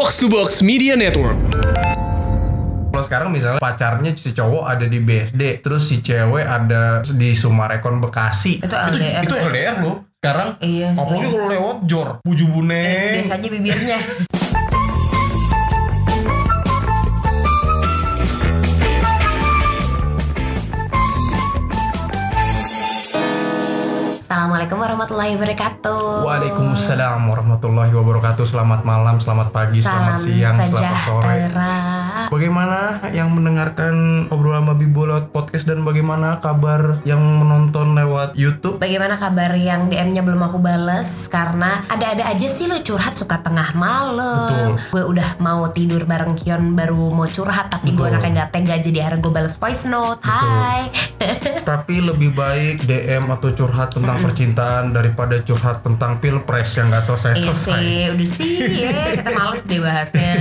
Box to Box Media Network. Kalau sekarang misalnya pacarnya si cowok ada di BSD, terus si cewek ada di Sumarekon Bekasi. Itu LDR. Itu, LDR loh. Sekarang Iya apalagi kalau lewat jor, puju bune. Eh, biasanya bibirnya. Assalamualaikum warahmatullahi wabarakatuh. Waalaikumsalam warahmatullahi wabarakatuh. Selamat malam, selamat pagi, selamat Salam siang, selamat sore. sejahtera. Bagaimana yang mendengarkan obrolan Babi Bolot podcast dan bagaimana kabar yang menonton lewat YouTube? Bagaimana kabar yang DM-nya belum aku bales Karena ada-ada aja sih lu curhat suka tengah malam Gue udah mau tidur bareng Kion baru mau curhat Tapi gue Betul. anaknya gak tega jadi akhirnya gue bales voice note Hai Tapi lebih baik DM atau curhat tentang percintaan daripada curhat tentang pilpres yang gak Iya selesai-selesai. sih, udah sih ya kita males deh bahasnya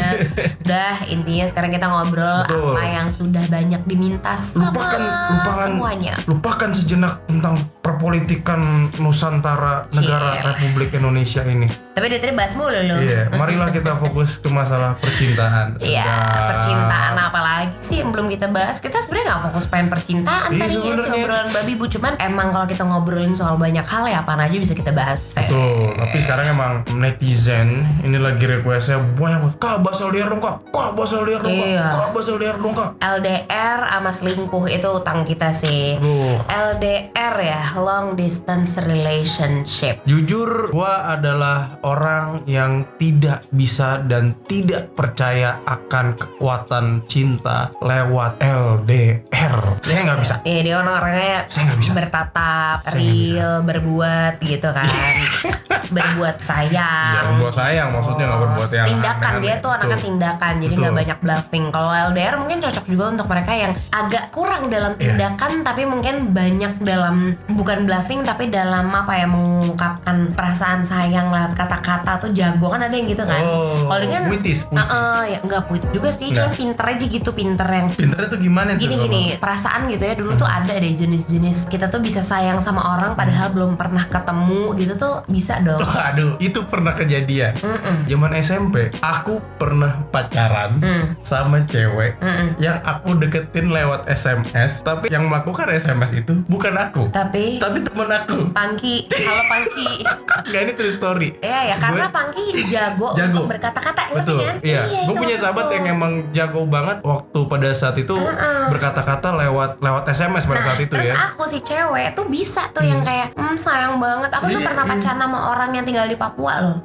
Udah intinya sekarang kita ngobrol Betul. apa yang sudah banyak diminta sama lupakan lupakan semuanya lupakan sejenak tentang perpolitikan Nusantara negara Cie. Republik Indonesia ini. Tapi dari tadi bahas mulu lu Iya, marilah kita fokus ke masalah percintaan. Iya, percintaan apa lagi sih yang belum kita bahas? Kita sebenarnya nggak fokus pengen percintaan Iya, tadinya sih ngobrolan babi bu. Cuman emang kalau kita ngobrolin soal banyak hal ya apa aja bisa kita bahas. Betul, tapi sekarang emang netizen ini lagi requestnya banyak. Kak, bahas LDR dong kak, kak bahas LDR dong kak, Iya. kak bahas LDR dong kak. LDR sama selingkuh itu utang kita sih. Aduh, LDR ya, long distance relationship. Jujur, gua adalah orang yang tidak bisa dan tidak percaya akan kekuatan cinta lewat LDR. Saya nggak bisa. Iya dia orang-orangnya Saya nggak bisa. bertatap, real, berbuat gitu kan, berbuat sayang. Ya, berbuat sayang maksudnya nggak berbuat yang tindakan dia aneh-aneh. tuh anaknya tindakan jadi nggak banyak bluffing kalau LDR mungkin cocok juga untuk mereka yang agak kurang dalam Iya. tindakan tapi mungkin banyak dalam bukan bluffing tapi dalam apa ya mengungkapkan perasaan sayang lewat kata-kata tuh jago kan ada yang gitu kan Oh, kalau dia kan puitis, puitis. Heeh, ya nggak puitis juga sih Nggak. cuman pinter aja gitu pinter yang Pinternya tuh gimana tuh? gini perasaan gitu ya dulu tuh Hmm. ada deh jenis-jenis kita tuh bisa sayang sama orang padahal belum pernah ketemu gitu tuh bisa dong Aduh, itu pernah kejadian. Mm-mm. Zaman SMP, aku pernah pacaran Mm. sama cewek Mm-mm. yang aku deketin lewat SMS, tapi yang melakukan SMS itu bukan aku, tapi tapi temen aku. Pangki, halo Pangki. Enggak ini true story. Iya ya, karena Gue- Pangki jago, Jago. untuk berkata-kata, Betul. kan? Iya. Gue itu punya sahabat gua. yang emang jago banget waktu pada saat itu berkata-kata lewat lewat SMS pada Nah, saat itu terus ya. aku si cewek tuh bisa tuh yang kayak, hmm sayang banget. Aku tuh Iya, pernah iya. pacaran sama orang yang tinggal di Papua loh.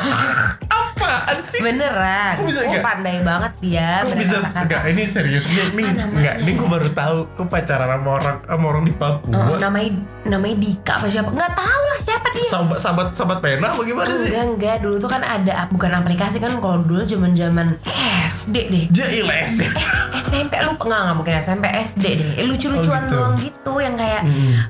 Apaan sih? Beneran. Kok bisa oh, nggak? pandai banget dia Kok bisa enggak ini serius ini ini enggak ini gue baru tahu gue pacaran sama orang sama orang di Papua. Oh, namanya namanya Dika apa siapa? Nggak tahu siapa dia. sahabat sahabat sahabat pena apa gimana sih? Enggak enggak dulu tuh kan ada bukan aplikasi kan kalau dulu zaman zaman SD deh. Jailes. Eh, SMP lu enggak enggak mungkin SMP SD deh Eh, lucu-lucuan Oh, gitu. doang gitu yang kayak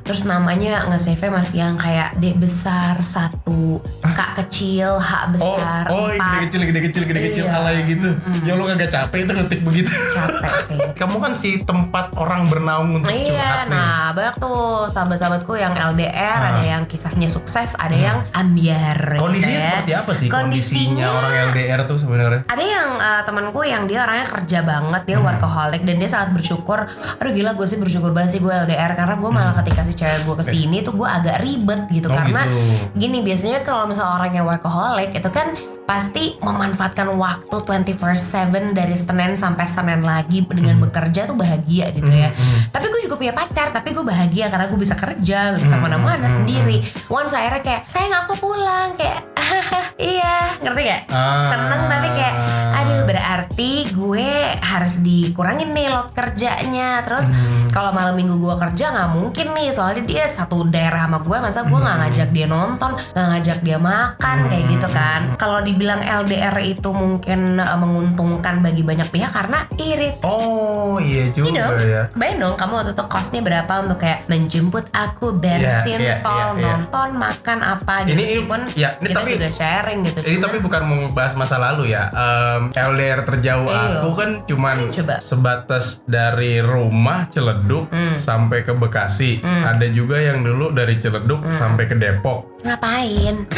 terus namanya nge-save masih yang kayak D besar satu K kecil H Oh, besar oh gede empat kecil gede kecil gede kecil Iya. alay gitu. Ya lu kagak capek itu ngetik begitu. capek sih Kamu kan si tempat orang bernaung untuk Iya, curhat nih. nah banyak tuh sahabat-sahabatku yang LDR, Ah. ada yang kisahnya sukses, ada yang ambiar. gitu Kondisinya ya. seperti apa sih kondisinya, Kondisinya orang LDR tuh sebenarnya? Ada yang eh, temanku yang dia orangnya kerja banget, Hmm. dia workaholic dan dia sangat bersyukur. Aduh gila gue sih bersyukur banget sih gue LDR karena gue malah ketika si cewek gue ke sini tuh gue agak ribet gitu Hmm. Oh, karena gitu. gini biasanya kalau misalnya orang yang workaholic itu kan pasti memanfaatkan waktu 24/7 dari Senin sampai Senin lagi dengan Hmm. bekerja tuh bahagia gitu ya. Tapi gue juga punya pacar, tapi gue bahagia karena gue bisa kerja, gue bisa Hmm, mana-mana hmm, sendiri. Once akhirnya kayak sayang aku pulang kayak iya, ngerti gak? Ah. Seneng tapi kayak aduh berarti gue harus dikurangin nih load kerjanya. Terus Hmm. kalau malam minggu gue kerja nggak mungkin nih soalnya dia satu daerah sama gue masa gue nggak Hmm. ngajak dia nonton, nggak ngajak dia makan kayak gitu kan. Kalau dibilang LDR itu mungkin uh, menguntungkan bagi banyak pihak karena irit. Oh iya You juga know, ya. Bayang dong kamu waktu itu kosnya berapa untuk kayak menjemput aku bensin, Iya, iya, tol, iya, iya. nonton, makan apa gitu Ini- meskipun ya, ini kita tapi- juga sharing gitu. Ini Cuman- tapi bukan mau bahas masa lalu ya. Em, LDR terjauh Iya. aku kan cuman Coba. sebatas dari rumah Ciledug Hmm. sampai ke Bekasi. Ada juga yang dulu dari Ciledug sampai ke Depok. Ngapain?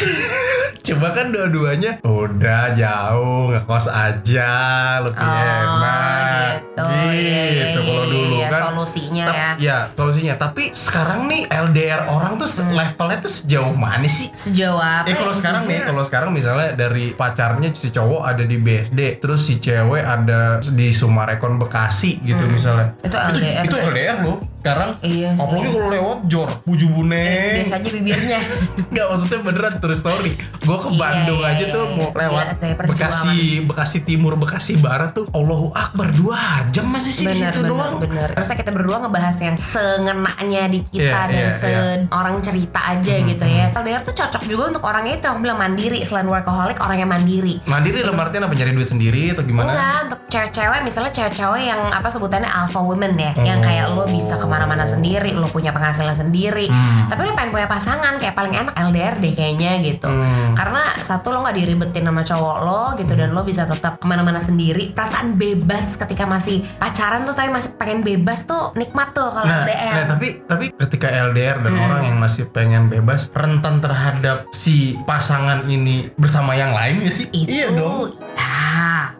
Coba kan dua-duanya udah jauh ngekos aja lebih Oh, enak. gitu. Iya, iya, Gitu kalau iya, dulu iya, kan. solusinya ya. Ya solusinya. Tapi sekarang nih LDR orang tuh se- levelnya tuh sejauh mana sih? Sejauh apa? Eh kalau ya, sekarang nih, jujur? kalau sekarang misalnya dari pacarnya si cowok ada di BSD, terus si cewek ada di Sumarekon Bekasi gitu misalnya. Itu LDR Itu, sih. LDR loh. Sekarang Iya apalagi kalau lewat jor, puju bune. Eh, biasa aja bibirnya. Enggak maksudnya beneran terus story. Gue ke Iya, Bandung iya, aja iya, tuh iya. mau lewat Iya. Bekasi, Bekasi Timur, Bekasi Barat tuh Allahu Akbar dua jam masih sih di bener situ bener doang. bener Harusnya kita berdua ngebahas yang sengenaknya di kita Iya, dan iya, se iya. orang cerita aja gitu ya. LDR tuh cocok juga untuk orangnya itu aku bilang mandiri selain workaholic orang yang mandiri. Mandiri dalam artian apa nyari duit sendiri atau gimana? Enggak, untuk cewek-cewek misalnya cewek-cewek yang apa sebutannya alpha women ya Yang Oh. kayak lo bisa ke mana-mana sendiri, lo punya penghasilan sendiri Hmm. Tapi lo pengen punya pasangan, kayak paling enak LDR deh kayaknya gitu Hmm. Karena satu lo gak diribetin sama cowok lo gitu Dan lo bisa tetap ke mana-mana sendiri Perasaan bebas ketika masih pacaran tuh tapi masih pengen bebas tuh nikmat tuh kalau Nah, LDR nah, tapi tapi ketika LDR dan Hmm. orang yang masih pengen bebas rentan terhadap si pasangan ini bersama yang lain gak sih? Itu Iya dong. ah,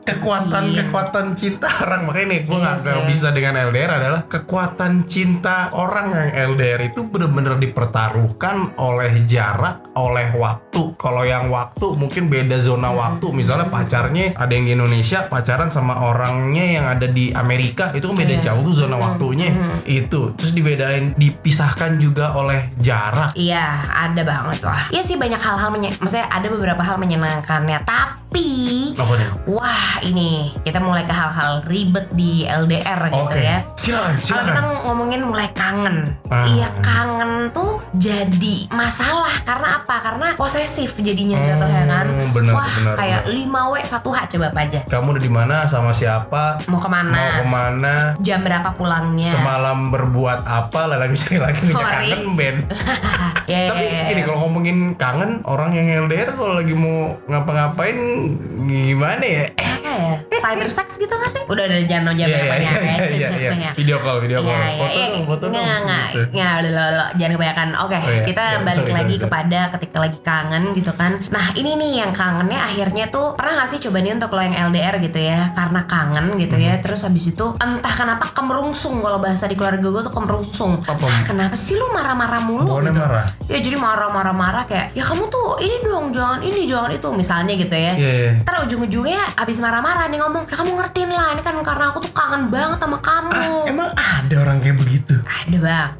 Kekuatan mungkin. kekuatan cinta orang makanya nih gue Iya nggak sih. bisa dengan LDR adalah kekuatan cinta orang yang LDR itu bener-bener dipertaruhkan oleh jarak, oleh waktu. Kalau yang waktu mungkin beda zona Hmm. waktu. Misalnya pacarnya ada yang di Indonesia pacaran sama orangnya yang ada di Amerika itu kan beda Iya. jauh tuh zona waktunya itu. Terus dibedain, dipisahkan juga oleh jarak. Iya, ada banget lah. Iya sih banyak hal-hal menye- maksudnya ada beberapa hal menyenangkannya, tapi Apa nih? wah ini kita mulai ke hal-hal ribet di LDR gitu Oke, ya. silakan, Kalau kita silakan. ngomongin mulai kangen, Ah. iya kangen tuh jadi masalah karena apa? Karena posesif jadinya jatuhnya kan. Hmm, benar, Wah benar, kayak 5 w 1 h coba apa aja. Kamu udah di mana sama siapa? Mau Mau ke mana? ke mana? Jam berapa pulangnya? Semalam berbuat apa? Lagi lagi kangen band. ya, ya, Tapi ya, ya. gini kalau ngomongin kangen orang yang LDR kalau lagi mau ngapa-ngapain gimana ya? Ya? Cyber sex gitu gak sih? Udah udah jangan jangan Iya iya banyak iya ya. iya. Video call video call. Iya, Foto dong, foto. Nggak, nggak, nggak, lo, jangan kebanyakan. Oke, Oh, iya. kita Iya, balik sorry, lagi sorry, sorry. kepada ketika lagi kangen gitu kan. Nah, ini nih yang kangennya akhirnya tuh pernah gak sih coba nih untuk lo yang LDR gitu ya, karena kangen gitu ya. Hmm. Terus habis itu entah kenapa kemerungsung kalau bahasa di keluarga gue tuh kemerungsung. Ah, kenapa sih lu marah-marah mulu Bawaannya gitu? marah? Ya jadi marah-marah-marah kayak ya kamu tuh ini dong jangan ini jangan itu misalnya gitu ya. Iya iya. Ntar ujung-ujungnya abis marah-marah nih ngomong ya kamu ngertiin lah ini kan karena aku tuh kangen banget sama kamu Ah, emang ada orang kayak begitu? ada bang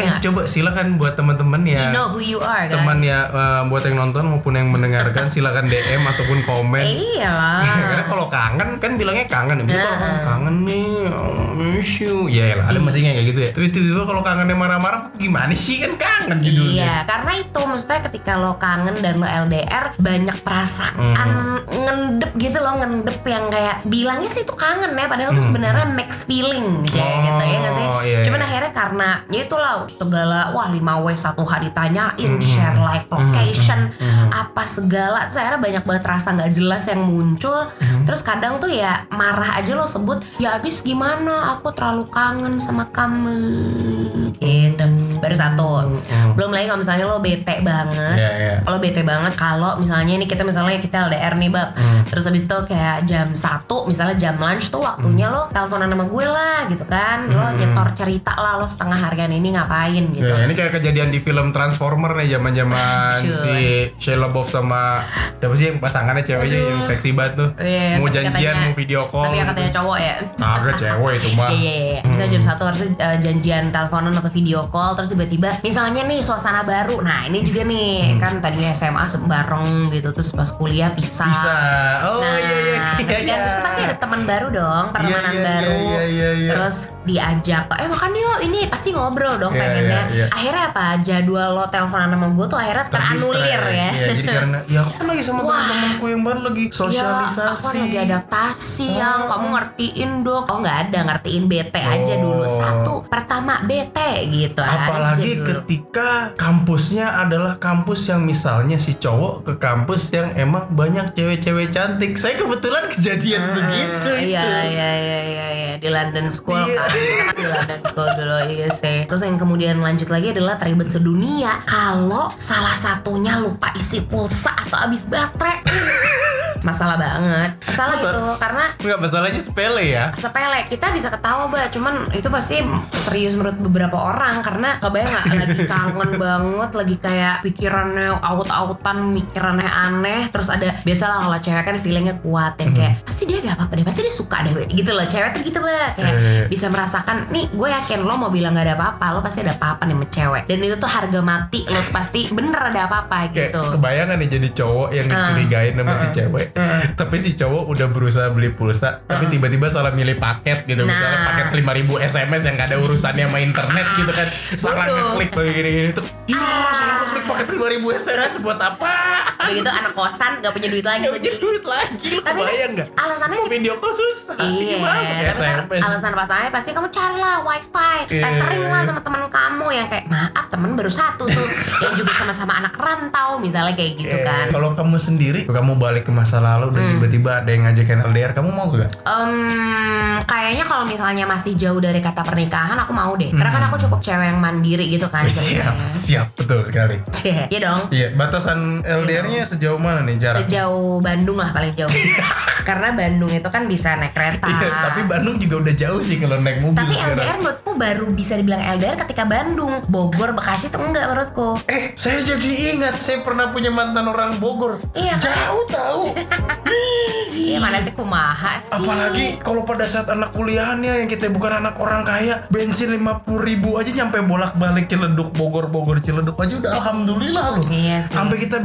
Eh, coba silakan buat teman-teman you ya. know who you are kan Teman ya eh, buat yang nonton maupun yang mendengarkan silakan DM ataupun komen. iya lah Karena kalau kangen kan bilangnya kangen. Jadi kalau kangen, kangen nih, oh, miss you. Ya lah, ada masih kayak gitu ya. Tapi tiba-tiba kalau kangennya marah-marah gimana sih kan kangen judulnya. Iya, karena itu maksudnya ketika lo kangen dan lo LDR banyak perasaan ngendep gitu loh, ngendep yang kayak bilangnya sih itu kangen ya, padahal tuh sebenarnya mixed feeling gitu, ya, Oh, gitu ya nggak sih? iya, Cuman iya. akhirnya karena ya itulah segala wah 5W satu hari ditanyain, share live location, apa segala, akhirnya banyak banget rasa nggak jelas yang muncul. Terus kadang tuh ya marah aja lo sebut, ya abis gimana? Aku terlalu kangen sama kamu, gitu. Baru satu. Belum lagi kalau misalnya lo bete banget. Iya, iya. Lo bete banget kalau misalnya ini kita misalnya kita LDR nih bab Hmm. Terus habis itu kayak jam 1 misalnya jam lunch tuh waktunya Hmm. lo teleponan sama gue lah gitu kan Lo nyetor cerita lah lo setengah hargaan ini ngapain gitu Ya, ini kayak kejadian di film Transformer nih zaman-zaman Cuy. si Shia LaBeouf sama siapa sih yang pasangannya ceweknya yang seksi banget tuh. Iya, mau janjian katanya- mau video call. Tapi gitu. katanya cowok ya Kagak cewek itu mah. Iya iya iya. Bisa jam satu harusnya uh, janjian teleponan atau video call terus tiba-tiba misalnya nih suasana baru. Nah ini juga nih kan tadinya SMA bareng gitu terus pas kuliah pisah. Bisa. Oh nah, iya iya iya. kan iya. pasti ada teman baru dong, pertemanan iya, baru. iya, iya, iya. Terus diajak, eh makan yuk ini pasti ngobrol dong Iya, pengennya. iya, iya. Akhirnya apa? Jadwal lo teleponan sama gue tuh akhirnya teranulir ya. Iya, jadi karena ya aku kan lagi sama teman-temanku yang baru lagi Iya, sosialisasi. aku kan lagi adaptasi yang Oh. kamu ngertiin dong. Oh nggak ada ngertiin bete aja Oh. dulu. Satu pertama bete gitu aja Apalagi ketika kampusnya adalah kampus yang misalnya si cowok ke kampus yang emang banyak cewek-cewek cantik. Saya kebetulan kejadian begitu itu itu. Iya iya iya iya iya di London School Iya. kan kita kan di London School dulu iya sih. Terus yang kemudian lanjut lagi adalah terlibat sedunia kalau salah satunya lupa isi pulsa atau habis baterai. Masalah banget. Masalah Masa- gitu karena Enggak masalahnya sepele ya. sepele kita bisa ketawa mbak cuman itu pasti serius menurut beberapa orang karena kebayang nggak lagi kangen banget lagi kayak pikirannya aut-autan mikirannya aneh terus ada biasalah kalau cewek kan feelingnya kuat yang kayak pasti dia ada apa-apa deh pasti dia suka deh gitu loh cewek tuh gitu mbak kayak Eh. bisa merasakan nih gue yakin lo mau bilang gak ada apa-apa lo pasti ada apa-apa nih sama cewek dan itu tuh harga mati lo tuh pasti bener ada apa-apa Kayak gitu kebayangan nih jadi cowok yang dicurigain sama si cewek. Tapi si cowok udah berusaha beli pulsa, tapi tiba-tiba salah milih paket gitu. Misalnya Nah. paket 5000 SMS yang gak ada urusannya sama internet gitu kan. Salah ngeklik kayak gini-gini tuh. Ya, salah ngeklik paket 5000 SMS buat apa? Udah gitu anak kosan gak punya duit lagi Gak punya duit lagi, lu Tapi kebayang gak? alasannya sih video call susah. Iya, tapi kan alasan pasangannya pasti kamu carilah wifi, Iya. tethering lah sama teman kamu yang kayak maaf temen baru satu tuh, yang juga sama-sama anak rantau misalnya kayak gitu kan. Kalau kamu sendiri, kamu balik ke masa lalu dan Hmm. tiba-tiba ada yang ngajakin LDR, kamu mau gak? Em, kayaknya kalau misalnya masih jauh dari kata pernikahan aku mau deh, karena kan aku cukup cewek yang mandiri gitu kan. Hmm. Siap, siap, betul sekali. Iya dong. Iya, batasan LDR-nya sejauh mana nih jarak? Sejauh Bandung lah paling jauh. Karena Bandung itu kan bisa naik kereta. Iya, tapi Bandung juga udah jauh sih kalau naik mobil Tapi sekarang. LDR menurutku baru bisa dibilang LDR ketika Bandung. Bogor, Bekasi tuh enggak menurutku. Eh, saya jadi ingat saya pernah punya mantan orang Bogor. Iya kan? Jauh tahu. Iya mana nanti kumaha sih. Apalagi kalau pada saat anak kuliahannya yang kita bukan anak orang kaya, bensin 50 ribu aja nyampe bolak-balik Ciledug Bogor Bogor Ciledug aja udah alhamdulillah loh. Iya sih. Sampai kita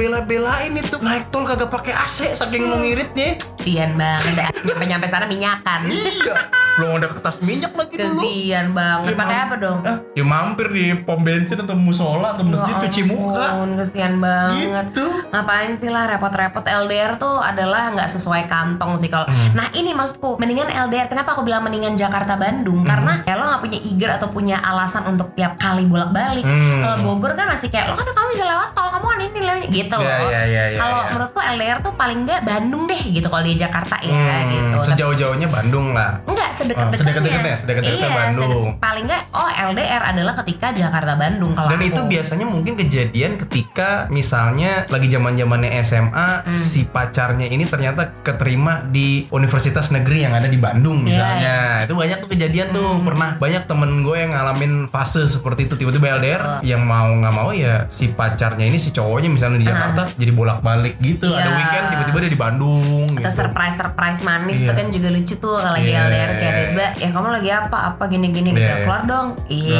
bela-belain itu naik tol kagak pakai AC saking mau ngiritnya. Kesian banget dah. Nyampe-nyampe sana minyakan. iya. Belum ada kertas minyak lagi dulu. Kesian banget. Ya, Pakai apa dong? Ah, ya mampir di pom bensin atau musola atau masjid Ya cuci muka. Kesian banget. Gitu. Ngapain sih lah repot-repot LDR tuh adalah nggak sesuai kantong sih kalau. Hmm. Nah ini maksudku mendingan LDR. Kenapa aku bilang mendingan Jakarta Bandung? Hmm. Karena ya lo nggak punya eager atau punya alasan untuk tiap kali bolak-balik. Hmm. Kalau Bogor kan masih kayak lo kan kamu bisa lewat tol, kamu kan ini lewat gitu Ya, loh. ya, ya, ya, kalau ya. menurutku LDR tuh paling nggak Bandung deh gitu kalau di Jakarta ya Hmm, gitu. Sejauh-jauhnya Bandung lah. Enggak sedekat-dekatnya. Oh, sedekat-dekatnya, sedekat-dekatnya iya, Bandung. sedek- paling enggak oh LDR adalah ketika Jakarta Bandung kalau Dan aku. itu biasanya mungkin kejadian ketika misalnya lagi zaman-zamannya SMA Hmm. si pacarnya ini ternyata keterima di universitas negeri yang ada di Bandung Iya, misalnya. Itu banyak tuh kejadian tuh. Pernah banyak temen gue yang ngalamin fase seperti itu tiba-tiba LDR yang mau nggak mau ya si pacarnya ini si cowoknya misalnya di Jakarta jadi bolak-balik gitu. Ada Ah. Iya. weekend tiba-tiba dia di Bandung atau gitu. surprise surprise manis Iya. tuh kan juga lucu tuh kalau lagi Iya. LDR kayak tiba ya kamu lagi apa apa gini gini gitu Iya. keluar dong iya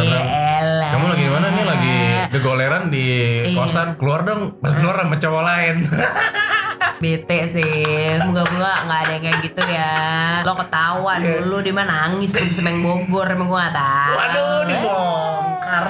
elah. Kamu lagi di mana nih? Lagi gegoleran di Iya. kosan. Keluar dong. Pas keluar sama cowok lain. bete sih moga-moga nggak ada yang kayak gitu ya lo ketawa Iya. dulu di mana nangis pun semeng Bogor emang gue nggak tahu Waduh, dibongkar.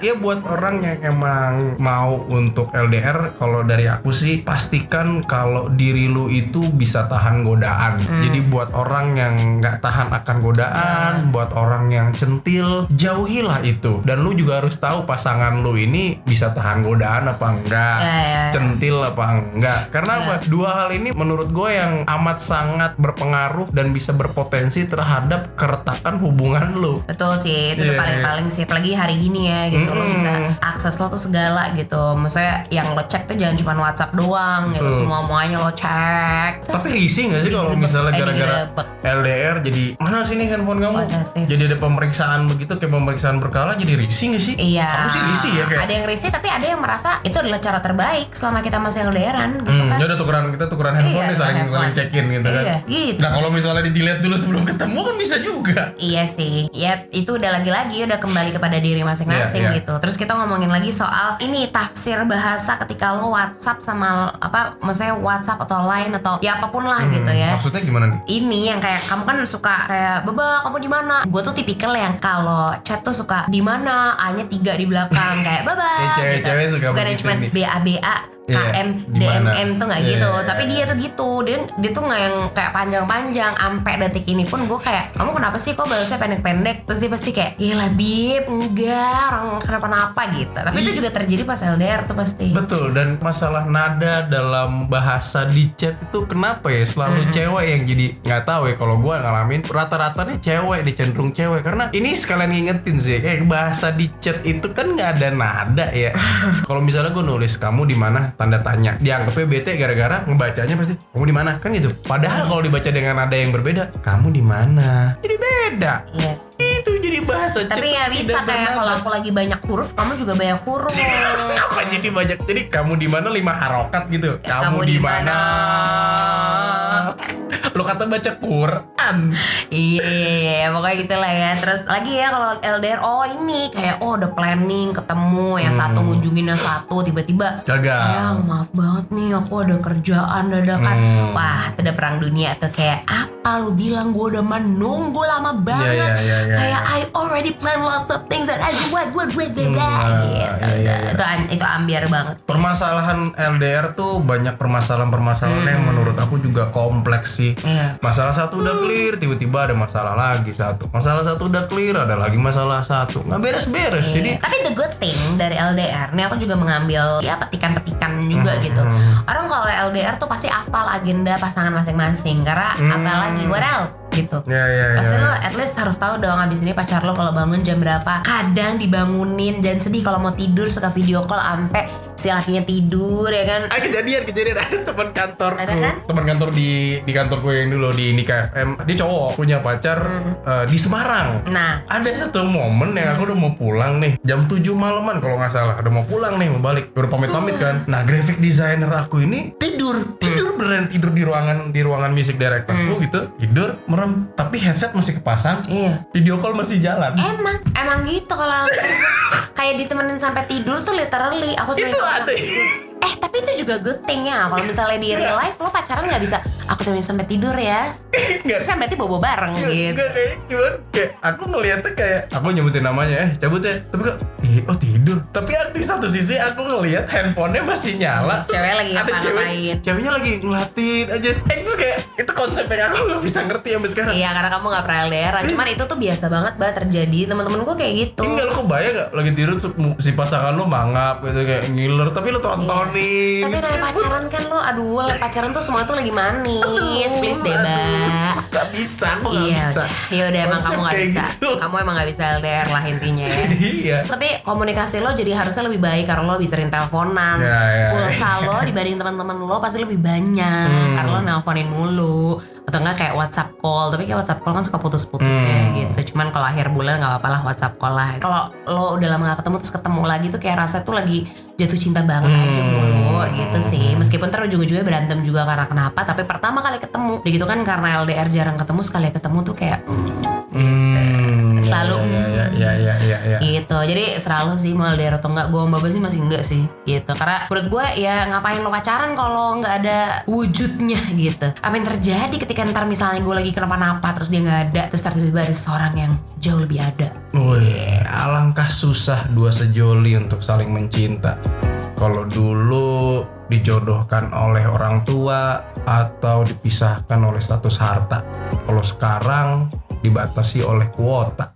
Ya buat orang yang emang mau untuk LDR kalau dari aku sih pastikan kalau diri lu itu bisa tahan godaan. Jadi buat orang yang nggak tahan akan godaan, buat orang yang centil, jauhilah itu. Dan lu juga harus tahu pasangan lu ini bisa tahan godaan apa enggak, Ya, ya, ya. centil apa enggak. Karena apa? Dua hal ini menurut gue yang amat sangat berpengaruh dan bisa berpotensi terhadap keretakan hubungan lu. Betul sih, itu Iya. paling-paling sih. Apalagi hari gini ya gitu, lo Mm-mm. bisa akses lo tuh segala gitu. Maksudnya yang lo cek tuh jangan cuma WhatsApp doang gitu, semua muanya lo cek. Tapi risih gak sih kalau misalnya eh, gara-gara. LDR jadi mana sih nih handphone kamu? Posesif. Jadi ada pemeriksaan begitu kayak pemeriksaan berkala jadi risih gak sih? Iya. Aku sih risih ya kayak. Ada yang risih tapi ada yang merasa itu adalah cara terbaik selama kita masih LDRan gitu Hmm, kan. ya udah tukeran kita tukeran handphone Iya, nih saling handphone. saling check-in gitu kan. Iya, gitu. Nah, kalau misalnya di delete dulu sebelum ketemu kan bisa juga. Iya sih, ya itu udah lagi-lagi udah kembali kepada diri masing-masing Iya, iya. gitu. Terus kita ngomongin lagi soal ini tafsir bahasa ketika lo WhatsApp sama apa, maksudnya WhatsApp atau Line atau ya apa pun lah Hmm, gitu ya. Maksudnya gimana nih? ini yang kayak kamu kan suka kayak beba kamu di mana? Gue tuh tipikal yang kalau chat tuh suka di mana? A nya tiga di belakang kayak baba Ya, cewek-cewek suka bukan cuma ba ba Iya, KM gimana? DMN tuh nggak Iya, gitu. iya, tapi iya. dia tuh gitu. Dia dia tuh nggak yang kayak panjang-panjang. Sampai detik ini pun gue kayak kamu kenapa sih kok balasnya pendek-pendek? Terus dia pasti kayak iya lah bib enggak. Orang kenapa-napa gitu. Tapi itu Iya. juga terjadi pas LDR tuh pasti. Betul. Dan masalah nada dalam bahasa di chat itu kenapa ya? Selalu cewek yang jadi nggak tahu ya kalau gue ngalamin. Rata-ratanya cewek nih cenderung cewek. Karena ini sekalian ngingetin sih kayak bahasa di chat itu kan nggak ada nada ya. Kalau misalnya gue nulis kamu di mana tanda tanya. Dianggapnya bete gara-gara ngebacanya pasti kamu di mana? Kan gitu. Padahal kalau dibaca dengan nada yang berbeda kamu di mana? Jadi beda. Iya. itu jadi bahasa tapi ya bisa kayak kalau aku lagi banyak huruf kamu juga banyak huruf. Apa jadi banyak? Jadi kamu di mana lima harokat gitu. Ya, kamu di mana? Lo kata baca Quran Iya, iya, iya, pokoknya gitu lah ya. Terus lagi ya kalau LDR, oh ini kayak oh udah planning ketemu, yang satu ngunjungin yang satu, tiba-tiba Gagal. sayang maaf banget nih aku ada kerjaan dadakan. Hmm. Wah, udah perang dunia tuh kayak apa lu bilang gue udah menunggu lama banget. iya, iya, iya, kayak iya. I already plan lots of things and I do what what what what Hmm, what gitu. iya, iya, iya. Itu itu ambiar banget. sih. permasalahan LDR tuh banyak permasalahan-permasalahan yang menurut aku juga kompleks sih Iya. masalah satu udah clear tiba-tiba ada masalah lagi satu masalah satu udah clear ada lagi masalah satu nggak beres-beres Iya. jadi Tapi the good thing dari LDR, nih aku juga mengambil ya petikan-petikan juga Hmm, gitu. Orang kalau LDR tuh pasti hafal agenda pasangan masing-masing. Karena Hmm. apalagi what else gitu. ya ya Pasti ya, lo at least harus tahu dong abis ini pacar lo kalau bangun jam berapa. Kadang dibangunin dan sedih kalau mau tidur suka video call ampe si lakinya tidur ya kan. Ah kejadian kejadian. Ada teman kantor Ada kan? teman kantor di di kantorku yang dulu di Nika FM dia cowok punya pacar Hmm. eh, di Semarang. Nah, ada satu momen yang aku udah mau pulang nih. Jam 7 malaman kalau nggak salah. Udah mau pulang nih mau balik. Udah pamit pamit kan. Nah graphic designer aku ini tidur. Tidur beneran tidur di ruangan di ruangan music directorku gitu. Tidur merem tapi headset masih kepasang. Iya. video call masih jalan. Emang, emang gitu kalau kayak ditemenin sampai tidur tuh literally aku tuh itu ada Eh tapi itu juga good thing ya. Kalau misalnya di real life lo pacaran nggak bisa. Aku temenin sampai tidur ya. Nggak Terus kan berarti bobo bareng Enggak, gitu. enggak, kayak gimana kayak aku ngeliatnya kayak aku nyebutin namanya eh cabut ya. Tapi kok ih oh tidur. Tapi di satu sisi aku ngeliat handphonenya masih nyala. Terus Cewek lagi ada cewek ngapa-ngapain. ceweknya lagi ngeliatin aja. Eh terus kayak itu konsep yang aku nggak bisa ngerti sampai sekarang. Iya karena kamu gak pernah LDR Cuman itu tuh biasa banget bah terjadi. Temen-temen gue kayak gitu. Enggak lo kebayang gak lagi tidur si pasangan lo mangap gitu kayak ngiler. Tapi lo Tapi gitu. namanya pacaran kan lo Aduh pacaran tuh semua tuh lagi manis Please deh bah Gak bisa, aku gak Iya bisa. Ya udah emang kamu gak kayak bisa. gitu. Kamu emang gak bisa LDR lah intinya ya. Iya. Tapi komunikasi lo jadi harusnya lebih baik karena lo bisa sering teleponan. Ya, ya, Pulsa lo dibanding teman-teman lo pasti lebih banyak Hmm. karena lo nelponin mulu atau enggak kayak WhatsApp call. Tapi kayak WhatsApp call kan suka putus-putus ya Hmm. gitu. Cuman kalau akhir bulan nggak apa-apa lah WhatsApp call lah. Kalau lo udah lama gak ketemu terus ketemu lagi tuh kayak rasa tuh lagi jatuh cinta banget aja Hmm. mulu gitu sih. Meskipun ntar ujung-ujungnya berantem juga karena kenapa. Tapi pertama kali ketemu. Begitu kan karena LDR jarang ketemu sekali ketemu tuh kayak Hmm, Selalu. ya ya ya ya ya, ya. gitu jadi selalu sih mau LDR atau enggak gue mbak sih masih enggak sih gitu karena menurut gue ya ngapain lo pacaran kalau nggak ada wujudnya gitu apa yang terjadi ketika ntar misalnya gue lagi kenapa-napa terus dia nggak ada terus tiba-tiba ada seorang yang jauh lebih ada Wih, alangkah susah dua sejoli untuk saling mencinta. Kalau dulu dijodohkan oleh orang tua atau dipisahkan oleh status harta. Kalau sekarang dibatasi oleh kuota.